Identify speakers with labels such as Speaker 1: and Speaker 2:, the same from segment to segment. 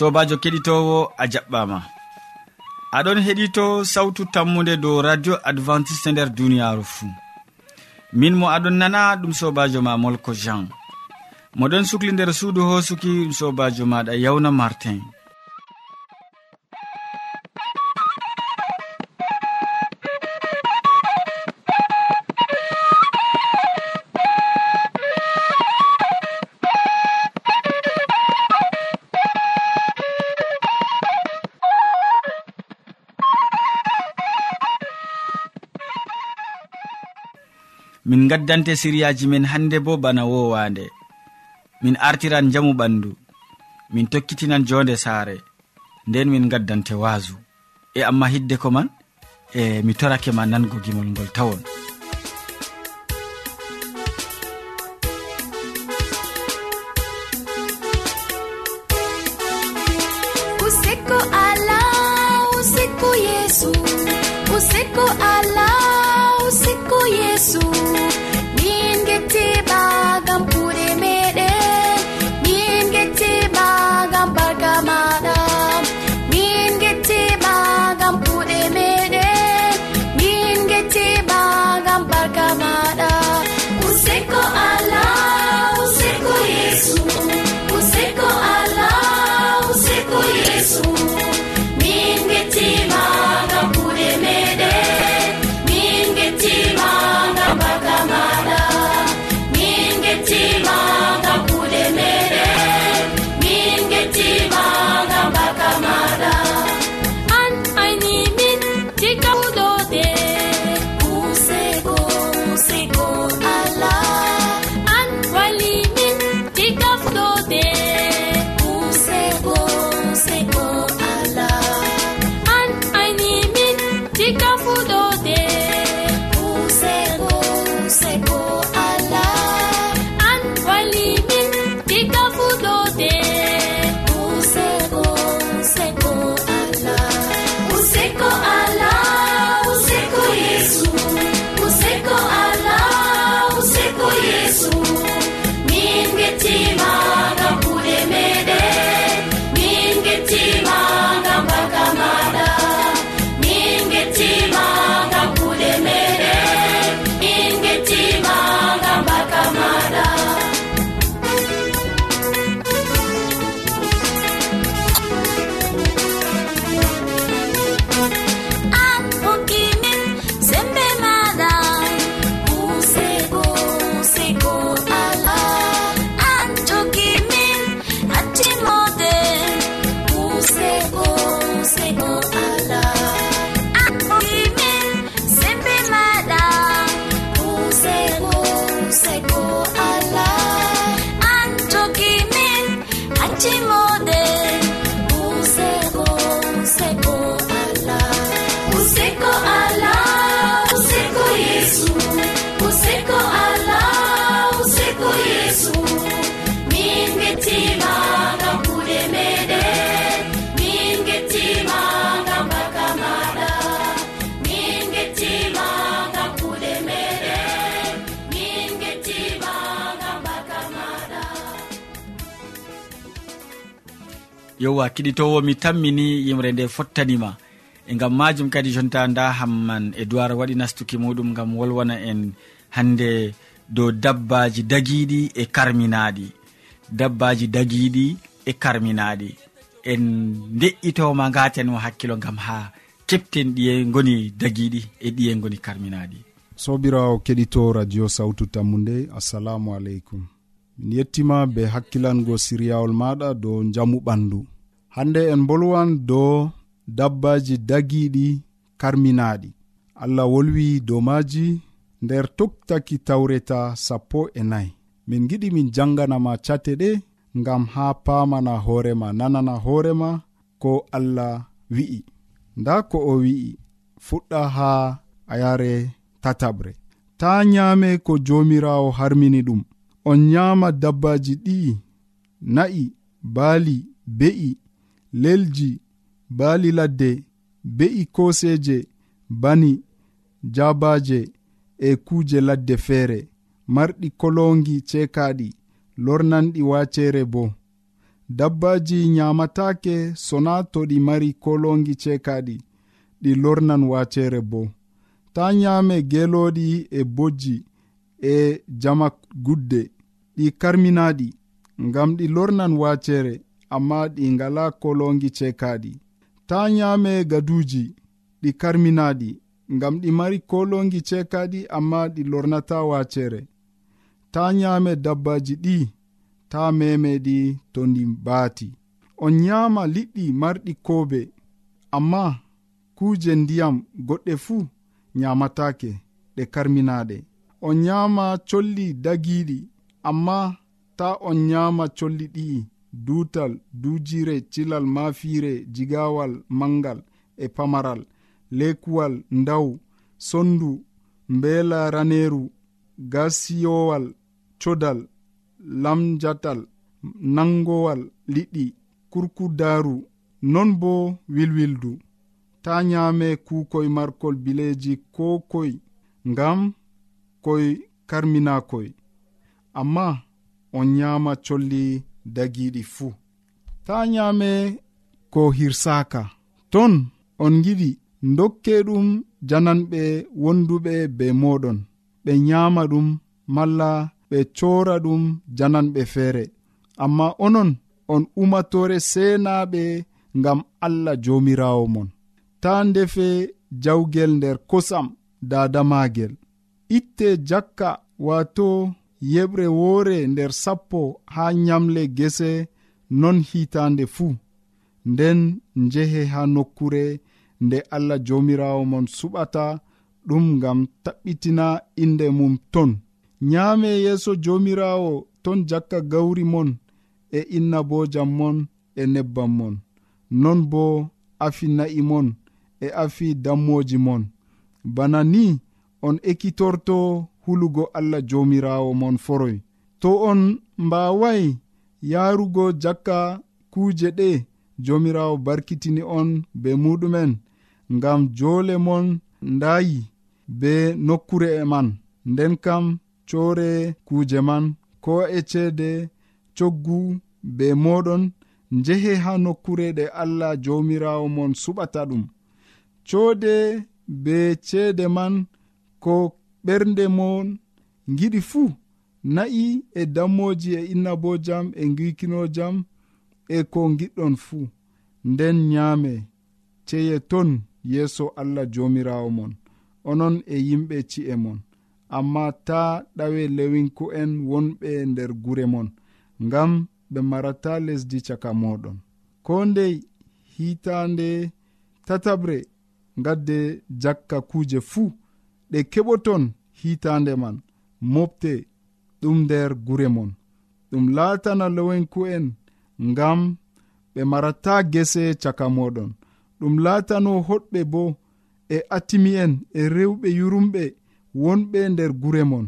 Speaker 1: sobajo keɗitowo a jaɓɓama. Aɗon heɗito sawtu tammude dow radio adventiste nder duniyaru fuu min mo aɗon nana ɗum sobajo ma molko jean. Moɗon sukli nder suudu hosuki ɗum sobajo maɗa yawna martin. min gaddante siriyaji men hande bo bana wowande. Min artiran jamu ɓandu. Min tokkitinan jonde saare. Nden min gaddante waasu e amma hidde ko man e mi torake ma nango gimol ngol tawon. yowa kiɗitowo mi tammini yimre nde fottanima. E gam majum kadi jonta nda hamman e waɗi nastuki muɗum gam wolwana en hande dow dabbaji dagiɗi e karminaɗi dabbaji dagiɗi e karminaɗi en de'itoma gaten o hakkilo gam ha kepten ɗiye goni dagiɗi e ɗiye e goni karminaɗi
Speaker 2: sobirawo keɗito radio sawtu tammu nde assalamu aleykum. min yettima be hakkilango siryawol maɗa dow jamu ɓandu. Hande en bolwan dow dabbaji dagiɗi karminaɗi allah wolwi dow maji nder toktaki tawreta sappo e nayi. Min giɗi min janganama cate ɗe ngam ha pamana hoorema nanana hoorema ko allah wi'i. Nda ko o wi'i fuɗɗa ha ayare tataɓre. Ta nyame ko jomirawo harmini ɗum. on nyama dabbaji ɗi'i na'i baali be'i lelji baali ladde be'i koseje bani jabaje e kuje ladde feere. Marɗi kolongi cekaɗi lornanɗi wacere bo. Dabbaji nyamatake sona to ɗi mari kolongi cekaɗi ɗi lornan wacere bo. Ta nyame geloɗi e bojji e jama gudde. Ɗi karminaɗi ngam ɗi lornan wacere amma ɗi ngala kolongi cekaɗi. Ta nyame gaduji ɗi karminaɗi ngam ɗi mari kolongi cekaɗi amma ɗi lornata wacere. Ta nyame dabbaji ɗi ta memeɗi to ndi baati. On nyama liɗɗi marɗi koobe amma kuje ndiyam goɗɗe fuu nyamatake ɗe karminaɗe. on nyama colli dagiɗi amma ta on nyama colli ɗi'i dutal dujire cilal mafire jigawal mangal e pamaral lekuwal ndaw sondu mbela raneru gasiyowal codal lamjatal nangowal liɗɗi kurkudaru non bo wilwildu. Ta nyame kukoy markol bileji ko koy ngam koy karminakoy amma on nyama colli dagiɗi fuu ta nyame ko hirsaka. Ton on giɗi dokke ɗum jananɓe wonduɓe be moɗon. Ɓe nyama ɗum malla ɓe cora ɗum jananɓe feere amma onon on umatore senaɓe ngam allah jomirawo mon. Ta ndefe jawgel nder kosam dadamagel. itte jakka wato yeɓre woore nder sappo ha nyamle gese non hitande fuu. Nden njehe ha nokkure nde allah jomirawo mon suɓata ɗum ngam taɓɓitina inde mum ton. Nyaame yeeso jomirawo ton jakka gawri mon e inna bo jam mon e nebbam mon. Non bo afi na'i mon e afi dammoji mon. Bana ni on ekkitorto hulugo allah jomirawo mon foroy. To on mbaway yarugo jakka kuje ɗe jomirawo barkitini on be muɗumen ngam jole mon ndayi be nokkure e man. Nden kam core kuje man ko e ceede coggu be moɗon njehe ha nokkure ɗe allah jomirawo mon suɓata ɗum. Coode be ceede man ko ɓernde mon giɗi fuu na'i e dammoji e innabo jam e gikino jam e ko giɗɗon fuu. Nden nyaame ceye ton yeeso allah jomirawo mon onon e yimɓe ci'e mon. Amma ta ɗawe lewinku'en wonɓe nder gure mon ngam ɓe marata lesdi caka moɗon ko ndey hitande tataɓre gadde jakka kuuje fuu ɗe keɓoton hitande man mofte ɗum nder gure mon. Ɗum latana lowenku'en ngam ɓe marata gese caka moɗon. Ɗum latano hoɗɓe bo e atimi'en e rewɓe yurumɓe wonɓe nder gure mon.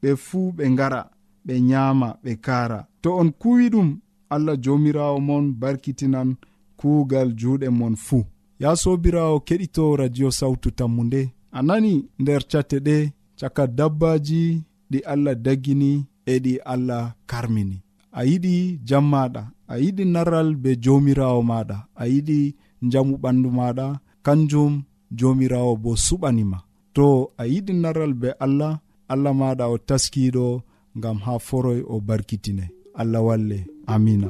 Speaker 2: Ɓe fuu ɓe ngara ɓe nyama ɓe kara. To on kuwi ɗum allah jomirawo mon barkitinan kuugal juuɗe mon fuu ya sobirawo keɗito radio sawtu tammu nde a nani nder catte ɗe caka dabbaji ɗi allah daggini e ɗi allah karmini. A yiɗi jam maɗa a yiɗi narral be jomirawo maɗa a yiɗi jamu ɓandu maɗa kanjum jomirawo bo suɓanima to a yiɗi narral be allah allah maɗa o taskiɗo ngam ha foroy o barkitine. Allah walle amina.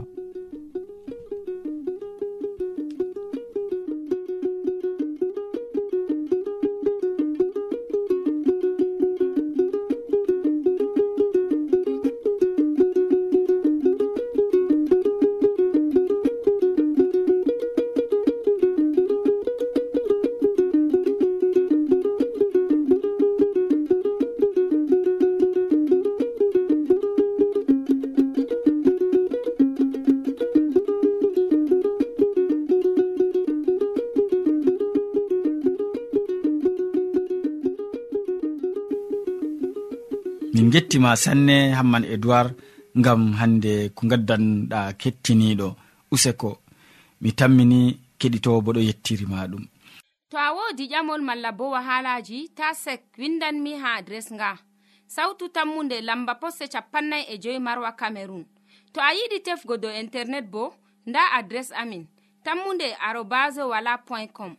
Speaker 1: en gettima sanne hamman edoird gam hande ko gaddanɗa kettiniɗo useko. Mi tammini keɗitowo bo ɗo yettirima ɗum.
Speaker 3: To a wodi ƴamol malla bo wahalaji ta sek windanmi ha adres nga. Sautu tammunde lamba posse capannay e joyi marwa camerun to a yiɗi tefgo dow internet bo nda adres amin tammunde arobas wala point com.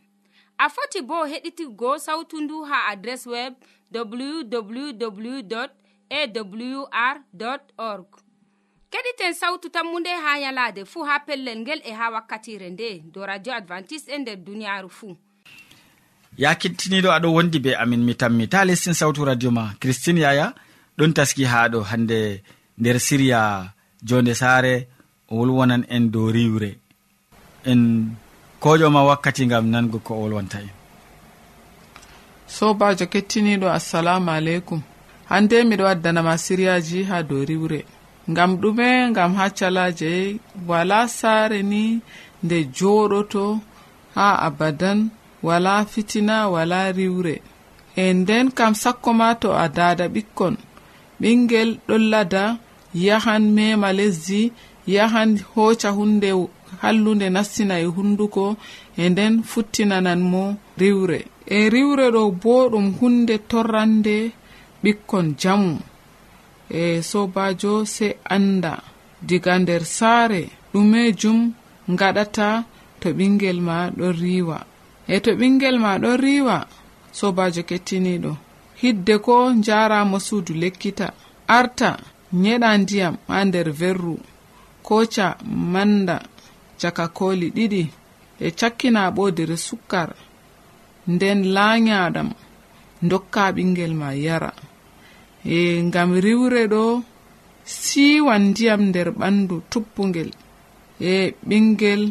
Speaker 3: A foti bo heɗitigo sautu ndu ha adres web www awr org. Keɗiten sawtu tammunde ha yalaade fuu ha pellel ngel e ha wakkatire nde do radio advantice'e e nder duniyaaru fuu
Speaker 1: ya kettiniɗo aɗo wondi be amin mi tammi. Ta lestin sawtu radio ma christine yaya ɗon taski ha ɗo hande nder siriya jonde saare o wolwonan en dow riwre. En koƴoma wakkati gam nango ko o wolwanta en.
Speaker 4: Sobajo kettiniɗo assalamu aleykum. hande miɗo waddanama siriyaji ha dow riwre. Ngam ɗume ngam ha calaje wala saare ni nde joɗoto ha abadan wala fitina wala riwre. E nden kam sakko ma to a dada ɓikkon. Ɓingel ɗon lada yahan mema lesdi yahan hoca hunde hallunde nastina e hunduko e nden futtinanan mo riwre. E riwre ɗo bo ɗum hunde torrande ɓikkon jamu e sobajo se anda. Diga nder saare ɗumejum gaɗata to ɓingel ma ɗon riwa e to ɓingel ma ɗon riwa sobajo kettiniɗo. Hidde ko jaramo suudu lekkita. Arta nyeɗa ndiyam ha nder verru. Koca manda caka koli ɗiɗi. E cakkina ɓodere sukkar. Nden lanyaɗam dokka ɓingel ma yara. e ngam riwre ɗo siwan ndiyam nder ɓandu tuppugel e ɓingel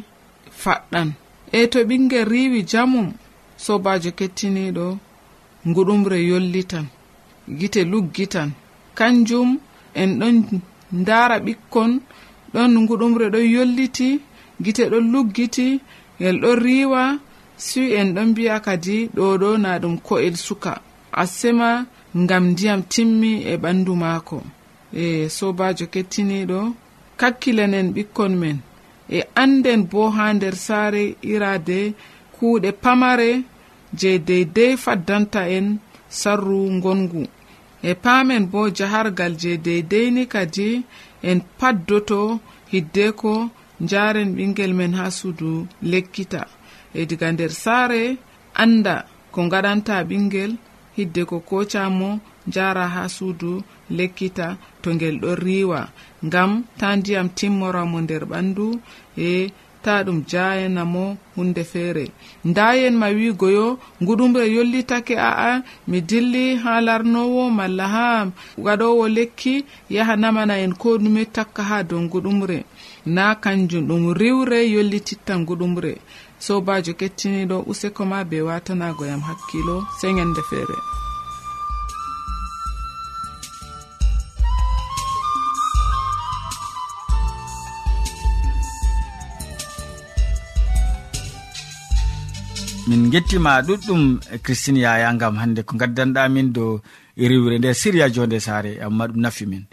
Speaker 4: faɗɗan. E to ɓingel riwi jamum sobajo kettiniɗo nguɗumre yollitan gite luggitan. Kanjum en ɗon ndara ɓikkon ɗon nguɗumre ɗon yolliti gite ɗon luggiti ngel ɗon riwa si en ɗon mbiya kadi ɗo ɗo na ɗum ko'el suka. Asema ngam ndiyam timmi e ɓandu maako. E sobajo kettiniɗo kakkilenen ɓikkon men e anden bo ha nder saare irade kuuɗe pamare je deydey faddanta en sarru ngongu. E paamen bo jahargal je deydeyni kadi en paddoto hiddeko njaren ɓingel men ha suudu lekkita. E diga nder saare anda ko gaɗanta ɓingel hidde ko kocamo jara ha suudu lekkita to ngel ɗon riwa ngam ta ndiyam timmoramo nder ɓandu e ta ɗum jayanamo hunde feere. Ndayen ma wigoyo guɗumre yollitake a'a mi dilli ha larnowo malla ha waɗowo lekki yaha namana en ko ɗume takka ha dow guɗumre na kanjum ɗum riwre yollitittan guɗumre sobajo kettiniɗo useko ma be watanago yam hakkilo sey ñande feere
Speaker 1: min gettima ɗuɗɗum e christine yaya gam hande ko gaddanɗamin dow riwre nde siriya jonde saare amma ɗum nafi min.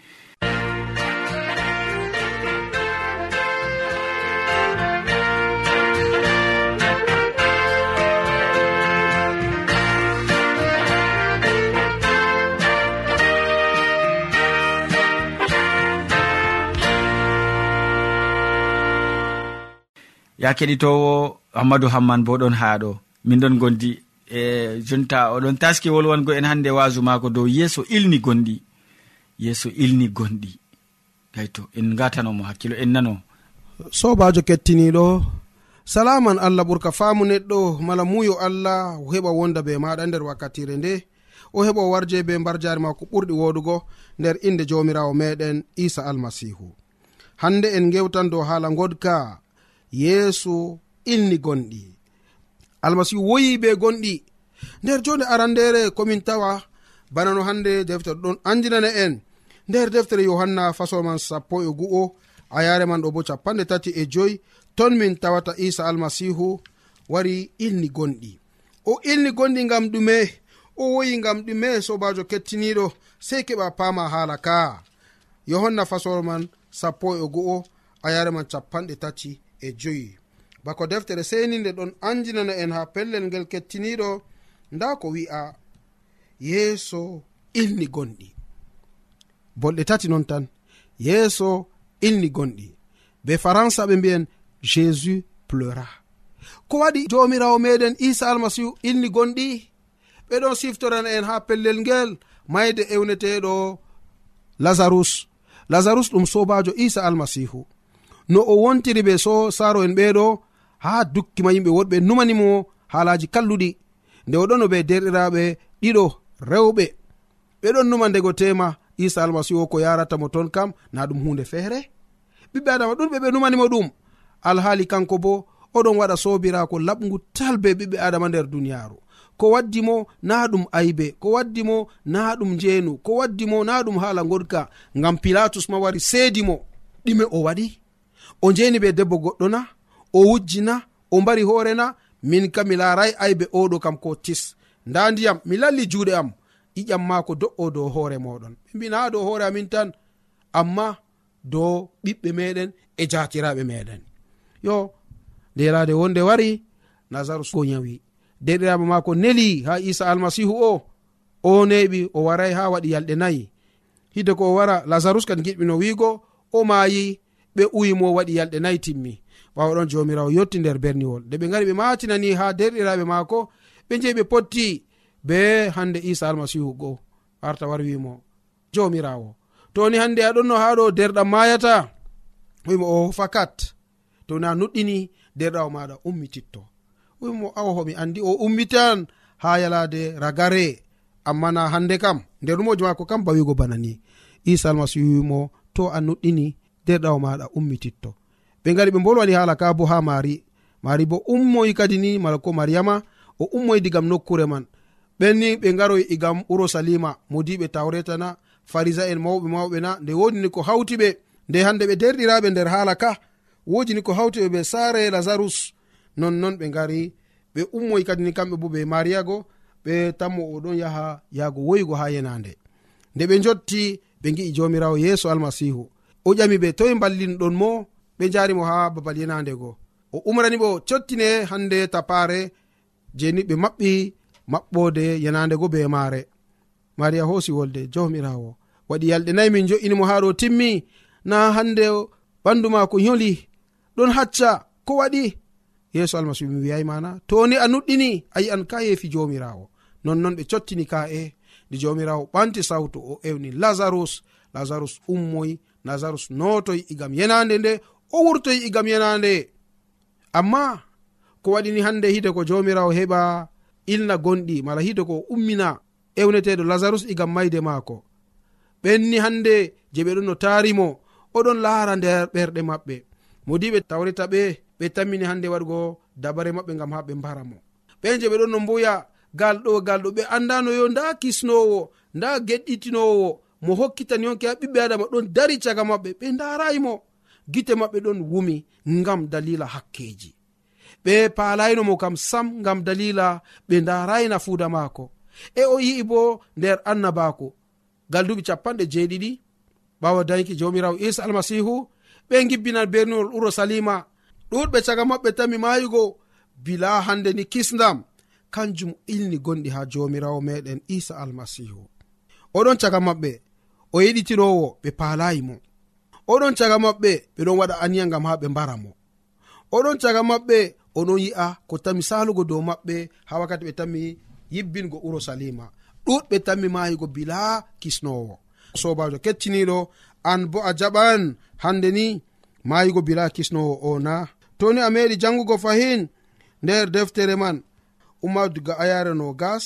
Speaker 1: ya keɗitowo hammadou hamman bo ɗon haa ɗo. Min ɗon gondi. E jonta oɗon taski wolwango en hannde wasu maako dow yeeso ilni gonɗi yeeso ilni gonɗi gayto en gatanomo hakkilo en nano.
Speaker 5: Sobajo kettiniɗo salaman allah ɓurka faamu neɗɗo mala muyo allah o heɓa wonda be maɗa nder wakkatire nde o heɓa o warje be mbar jari mako ɓurɗi woɗugo nder inde jamirawo meɗen isa almasihu hande en gewtan dow haala godka yeeso inni gonɗi. Almasihu woyi be gonɗi. Nder jonde arandere komin tawa bana no hande deftere ɗon andinana en. Nder deftere yohanna fasolman sappo e gu'o a yare man ɗo bo capanɗe tati e joyi ton min tawata isa almasihu wari ilni gonɗi. O ilni gonɗi ngam ɗume o woyi ngam ɗume sobajo kettiniɗo sei keɓa pama hala ka. Yohanna fasol man sappo e gu'o a yare man capanɗe tati e joyi. Bako deftere seni nde ɗon andinana en ha pellel ngel kettiniɗo nda ko wi'a yeeso ilni gonɗi. Bolɗe tati non tan yeeso ilni gonɗi. Be faransa ɓe mbi'en jésus pleura. Ko waɗi jomirawo meɗen isa almasihu ilni gonɗi? Ɓeɗon siftorana en ha pellel ngel mayde ewneteɗo lazarus. Lazarus ɗum sobajo isa almasihu. no o wontiri ɓe so saro en ɓeɗo ha dukkima yimɓe woɗɓe numanimo haalaji kalluɗi. Nde oɗon be derɗiraɓe ɗiɗo rewɓe. Ɓeɗon numa ndego tema isa almasihu o ko yaratamo ton kam na ɗum hunde feere. Ɓiɓɓe adama ɗuɗɓe ɓe numanimo ɗum. Alhaali kanko bo oɗon waɗa sobirako laɓgu tal be ɓiɓɓe adama nder duniyaru ko waddimo na ɗum aybe. Ko waddimo na ɗum njeenu. Ko waddimo na ɗum haala goɗka ngam pilatus ma wari seedimo ɗime o waɗi. o njeni ɓe debbo goɗɗo na o wujjina o mbari hoorena min kam mi laaray aybe oɗo kam ko tis. Nda ndiyam mi lalli juuɗe am iƴam maako do'o dow hoore moɗon ɓe mbina dow hoore amin tan amma dow ɓiɓɓe meɗen e jatiraɓe meɗen yo nderade wonde wari nazarus ko yawi derɗiraɓe maako neli ha isa almasihu o o neɓi o waray ha waɗi yalɗe nayi. Hide ko o wara lazarus kan giɗɓino wiigo o maayi ɓe uyimo waɗi yalɗe nayi timmi. Ɓawa ɗon jomirawo yetti nder berniwol. Nde ɓe gari ɓe matinani ha derɗiraɓe maako ɓe jehi ɓe potti be hande isa almasihu go arta war wimo jomirawo. Toni hande aɗonno haɗo derɗam mayata wimo o fakat. Toni a nuɗɗini derɗawo maɗa ummititto wimo awaho homi andi o ummitan ha yalade ragare. Amma na hande kam nder umojo mako kam bawigo bana ni. Isa almasihu wimo to a nuɗɗini derɗawo maɗa ummititto ɓe gari ɓe bolwani hala ka bo ha mari mari bo ummoyi kadi ni mala ko mariyama o ummoyi digam nokkure man. Ɓenni ɓe garoy igam urusalima modiɓe tawretana farisa en mawɓe mawɓe na nde wodini ko hawti ɓe nde hande ɓe derɗiraɓe nder hala ka wodini ko hawti ɓe ɓe sare lazarus. Nonnon ɓe gari ɓe ummoyi kadi ni kamɓe bo ɓe mariyago ɓe tammo oɗon yaha yahgo woygo ha yenande nde ɓe jotti ɓe gi'i jomirawo yeeso almasihu o ƴami ɓe toye ballinɗon mo ɓe jarimo ha babal yenande go. O umrani ɓo cottine hande tapare jeni ɓe maɓɓi maɓɓode yenandego be maare. Mariya hoosi wolde jomirawo waɗi yalɗe nayi min jo'inimo ha ɗo timmi na hande ɓandu mako yoli ɗon hacca ko waɗi? Yeeso almasihu mi wiyayi mana toni a nuɗɗini a yi'an ka yeefi jomirawo nonnon ɓe cottini ka'e nde jomirawo ɓanti sawtu o ewni lazarus lazarus ummoy nazarus notoyi igam yenande nde o wurtoyi igam yenande. Amma ko waɗini hande hide ko jomirawo heɓa ilna gonɗi mala hide ko ummina ewneteɗo lazarus igam mayde maako. Ɓenni hande je ɓe ɗon no taarimo oɗon laara nder ɓerɗe maɓɓe. Modiɓe tawreta ɓe ɓe tammini hande waɗgo dabare maɓɓe gam ha ɓe mbaramo ɓen je ɓe ɗon no mboya gal ɗo gal ɗo ɓe andanoyo nda kisnowo nda geɗɗitinowo mo hokkitani on ke ha ɓiɓɓe adama ɗon dari caga maɓɓe. Ɓe ndarayimo gite maɓɓe ɗon wumi ngam dalila hakkeji. Ɓe palaynomo kam sam ngam dalila ɓe darayna fuuda maako. E o yi'i bo nder annabako gal duɓi capanɗe jeeɗiɗi ɓawa dañki jamirawo isa almasihu ɓe gibbinan berniwol urusalima ɗuɗɓe caga maɓɓe tami mayugo bila hande ni kisdam kanjum ilni gonɗi ha jomirawo meɗen isa almasihu oɗon caga maɓɓe. o yeɗitinowo ɓe paalayi mo. Oɗon caga maɓɓe ɓeɗon waɗa aniya gam ha ɓe mbara mo. Oɗon caga maɓɓe oɗon yi'a ko tami salugo dow maɓɓe ha wakkati ɓe tami yibbingo urusalima ɗuɗɓe tami mayigo bila kisnowo. Sobajo kecciniɗo an bo a jaɓan hande ni mayigo bila kisnowo o na. Toni a meɗi jangugo fahin nder deftere man ummadu ga ayare no gas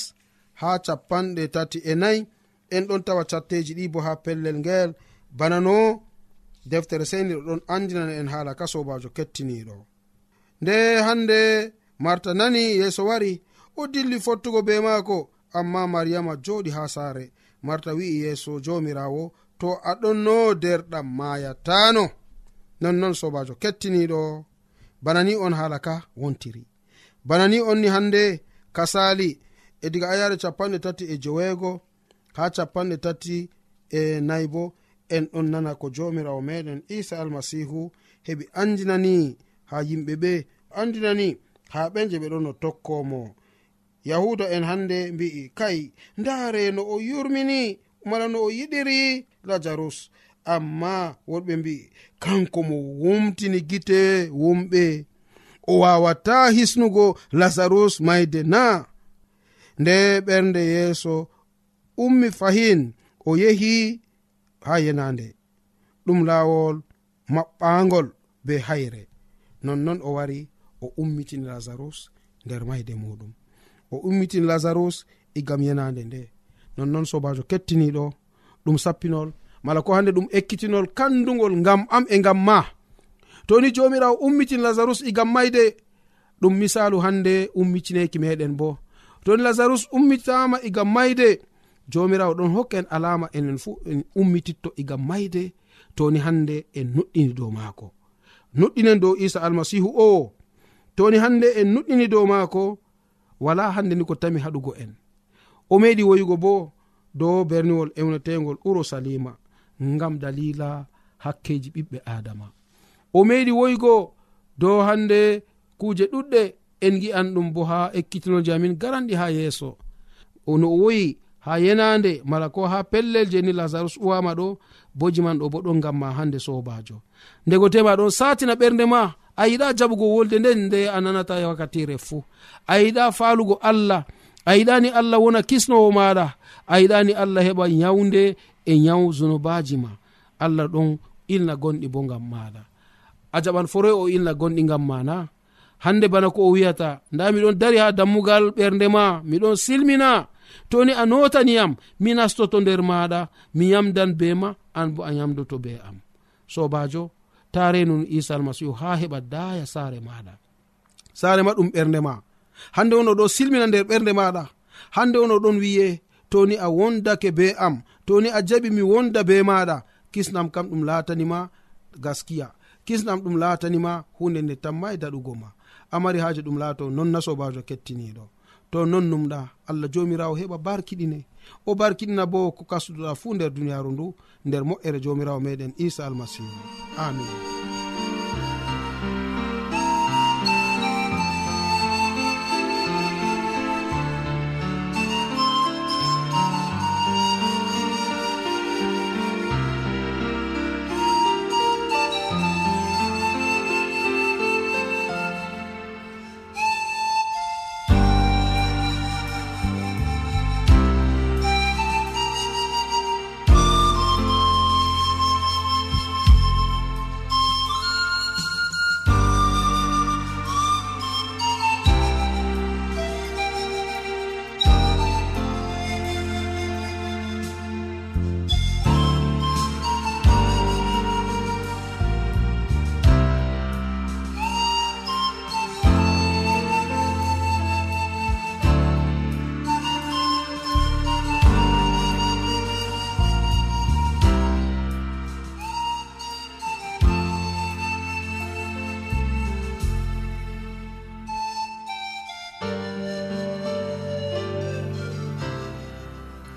Speaker 5: ha capanɗe tati e nayi en ɗon tawa catteji ɗi bo ha pellel ngel. Bana no deftere seni ɗo ɗon andinana en haala ka sobajo kettiniɗo. Nde hande marta nani yeeso wari o dilli fottugo be maako amma mariyama joɗi ha saare. Marta wi'i yeeso jomirawo to aɗonno derɗam mayatano nonnon sobajo kettiniɗo. Bana ni on haala ka wontiri. Bana ni on ni hande kasali e diga ayare capanɗe tati e joweego ha capanɗe tati e nayi bo en ɗon nana ko jomirawo meɗen isa almasihu heɓi andinani ha yimɓe ɓe andinani ha ɓe je ɓe ɗon no tokkomo. Yahuda en hande mbi'i kai ndaare no o yurmini mala no o yiɗiri lazarus amma wonɓe mbi'i kanko mo wumtini gite wumɓe. O wawata hisnugo lazarus mayde na. Nde ɓernde yeeso ummi fahin o yehi ha yenande. Ɗum lawol maɓɓagol be hayre. Nonnon o wari o ummitini lazarus nder mayde muɗum. O ummitini lazarus e igam yenande nde. Nonnon sobajo kettiniɗo ɗum sappinol mala ko hande ɗum ekkitinol kandugol ngam am e ngam ma. To ni jomirawo ummitini lazarus e igam mayde ɗum misalu hande ummitineki meɗen bo. Toni lazarus ummitama e igam mayde jomirawo ɗon hokka en alama enen fuu en ummititto iga mayde toni hande en nuɗɗini dow maako. Nuɗɗinen dow isa almasihu o toni hande en nuɗɗini dow maako wala hande ni ko tami haɗugo en. O meɗi woyugo bo dow berniwol ewnetegol urusalima ngam dalila hakkeji ɓiɓɓe adama. O meɗi woygo dow hande kuje ɗuɗɗe en gi'an ɗum bo ha ekkitinoji amin garanɗi ha yeeso. Ono o woyi ha yenande mala ko ha pellel je ni lazarus uwama ɗo boji man ɗo bo ɗon gam ma hande sobajo. Ndego tema ɗon satina ɓernde ma a yiɗa jaɓugo wolde nden nde a nanata wakkatire fuu a yiɗa falugo allah a yiɗani allah wona kisnowo maɗa a yiɗani allah heɓa yawde e yaw zunubaji ma. Allah ɗon ilna gonɗi bo gam maɗa. A jaɓan foroy o ilna gonɗi gam mana. Hande bana ko o wiyata nda miɗon dari ha dammugal ɓernde ma miɗon silmina. toni a notaniyam mi nastoto nder maɗa mi yamdan be ma an bo a yamdoto be am. Sobajo ta renun isa almasihu ha heɓa daya saare maɗa. Saare ma ɗum ɓernde ma. Hande on oɗo silmina nder ɓernde maɗa. Hande on oɗon wiye toni a wondake be am. Toni a jaɓi mi wonda be maɗa. Kisnam kam ɗum latanima gaskiya. Kisnam ɗum latanima hunde nde tammai daɗugo ma. Amari haji ɗum laato non na sobajo kettiniɗo. to non numɗa. Allah jomirawo heɓa barkiɗine. O barkiɗina bo ko kasduɗa fuu nder duniyaru ndu nder moƴƴere jomirawo meɗen isa almasihu. Amin.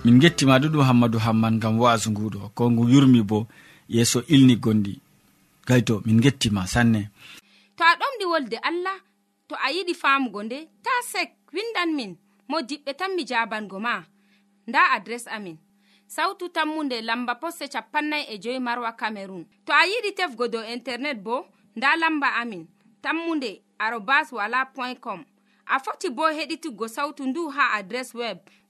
Speaker 1: min gettima ɗuɗum hammadou hamman gam wasu nguɗo. Ko ngu yurmi bo yeeso ilni gondi. Gayto min gettima sanne.
Speaker 3: To a ɗomɗi wolde allah to a yiɗi famugo nde ta sek windan min mo diɓɓe tan mi jabango ma. Nda adres amin. Sautu tammunde lamba posse capannay e joyi marwa camerun to a yiɗi tefgo dow internet bo nda lamba amin. Tammunde arobas wala point com. A foti bo heɗituggo sautu ndu ha adres web.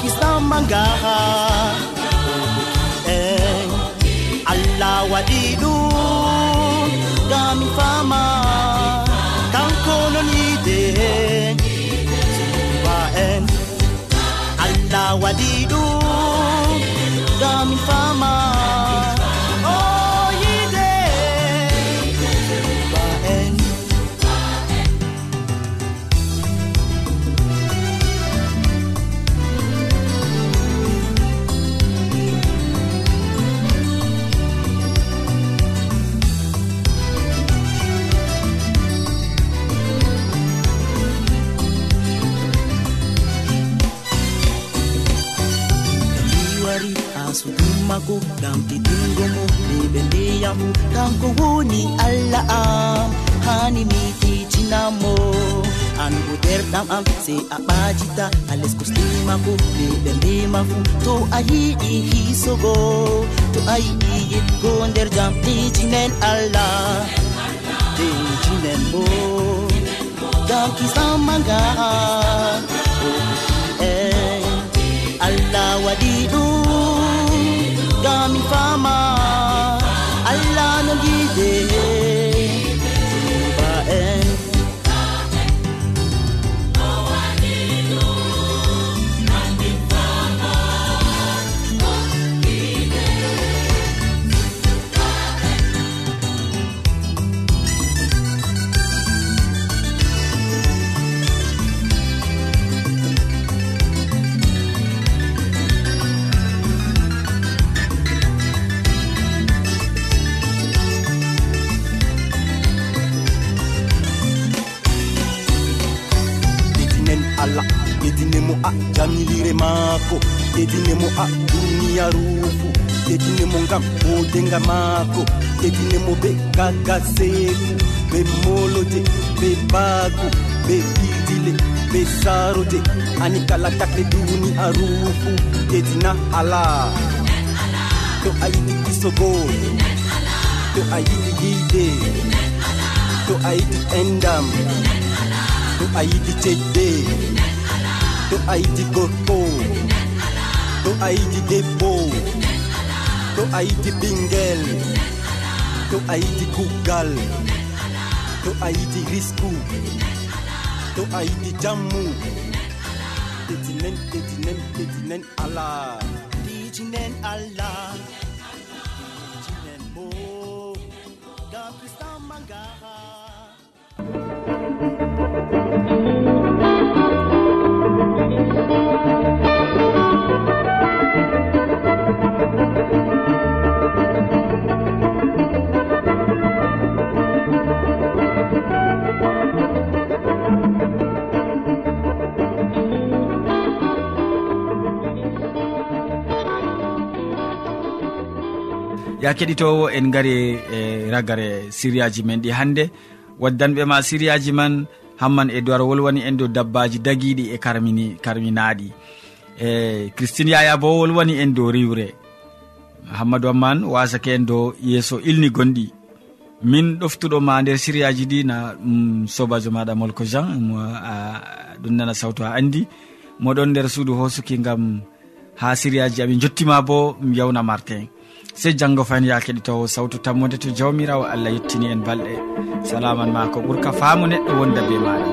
Speaker 6: kisnambangaha e eh, allah waɗi ɗum gami fama. Kanko nonide suba en allah waɗi kanko ngam ɗiɗingo mo ɓeɓe ndiyam kanko woni allah am. Hani mi titinamo an bo derɗam am sey a ɓajita a leskoslimako ɓeɓe ndema fu. To a yiɗi hisogo to a yiɗi yitgo nder jam titinen allah titinen bo. Gam kisamaga eh, allah waɗi ɗum. fama. E a jamilire maako yedinemo a duniyaru ɗedine mo ngam hodenga maako ɗedine be ɓe be ɓe molode ɓe baagu be bidile be saarode ani kala takle duniyaru fu ɗedina alaa to a yiɗi kisogo to a yiɗi yide to a yiɗi endam to a yiɗi cedde to aydi gorko. To aydi debbo. To aydi ɓingel to aydi kuggal to aydi risku. To aydi jammu. Ɗetinen ɗetinen ɗetinen alaa
Speaker 7: ya keɗitowo en gari e ragare siriyaji men ɗi hannde waddanɓe ma siriyaji man hamman e dowar wolwani en dow dabbaji dagiɗi e karmini karminaɗi. E christine yaya bo wolwani en dow riwre. Hammadou amman wasake en dow yeeso ilni gonɗi min ɗoftuɗoma nder siriyaji ɗi na um, sobajo maɗa molko jean mo a ɗum nana sawtu ha andi. Moɗon nder suudu hosuki gam ha siriyaji amin jottima bo yawna martin. sey janggo fayin ya keɗitowo sawtu tammode to jawmirawo allah yettini en balɗe. Salaman ma ko ɓuurka faamu neɗɗo wonda be maɗa.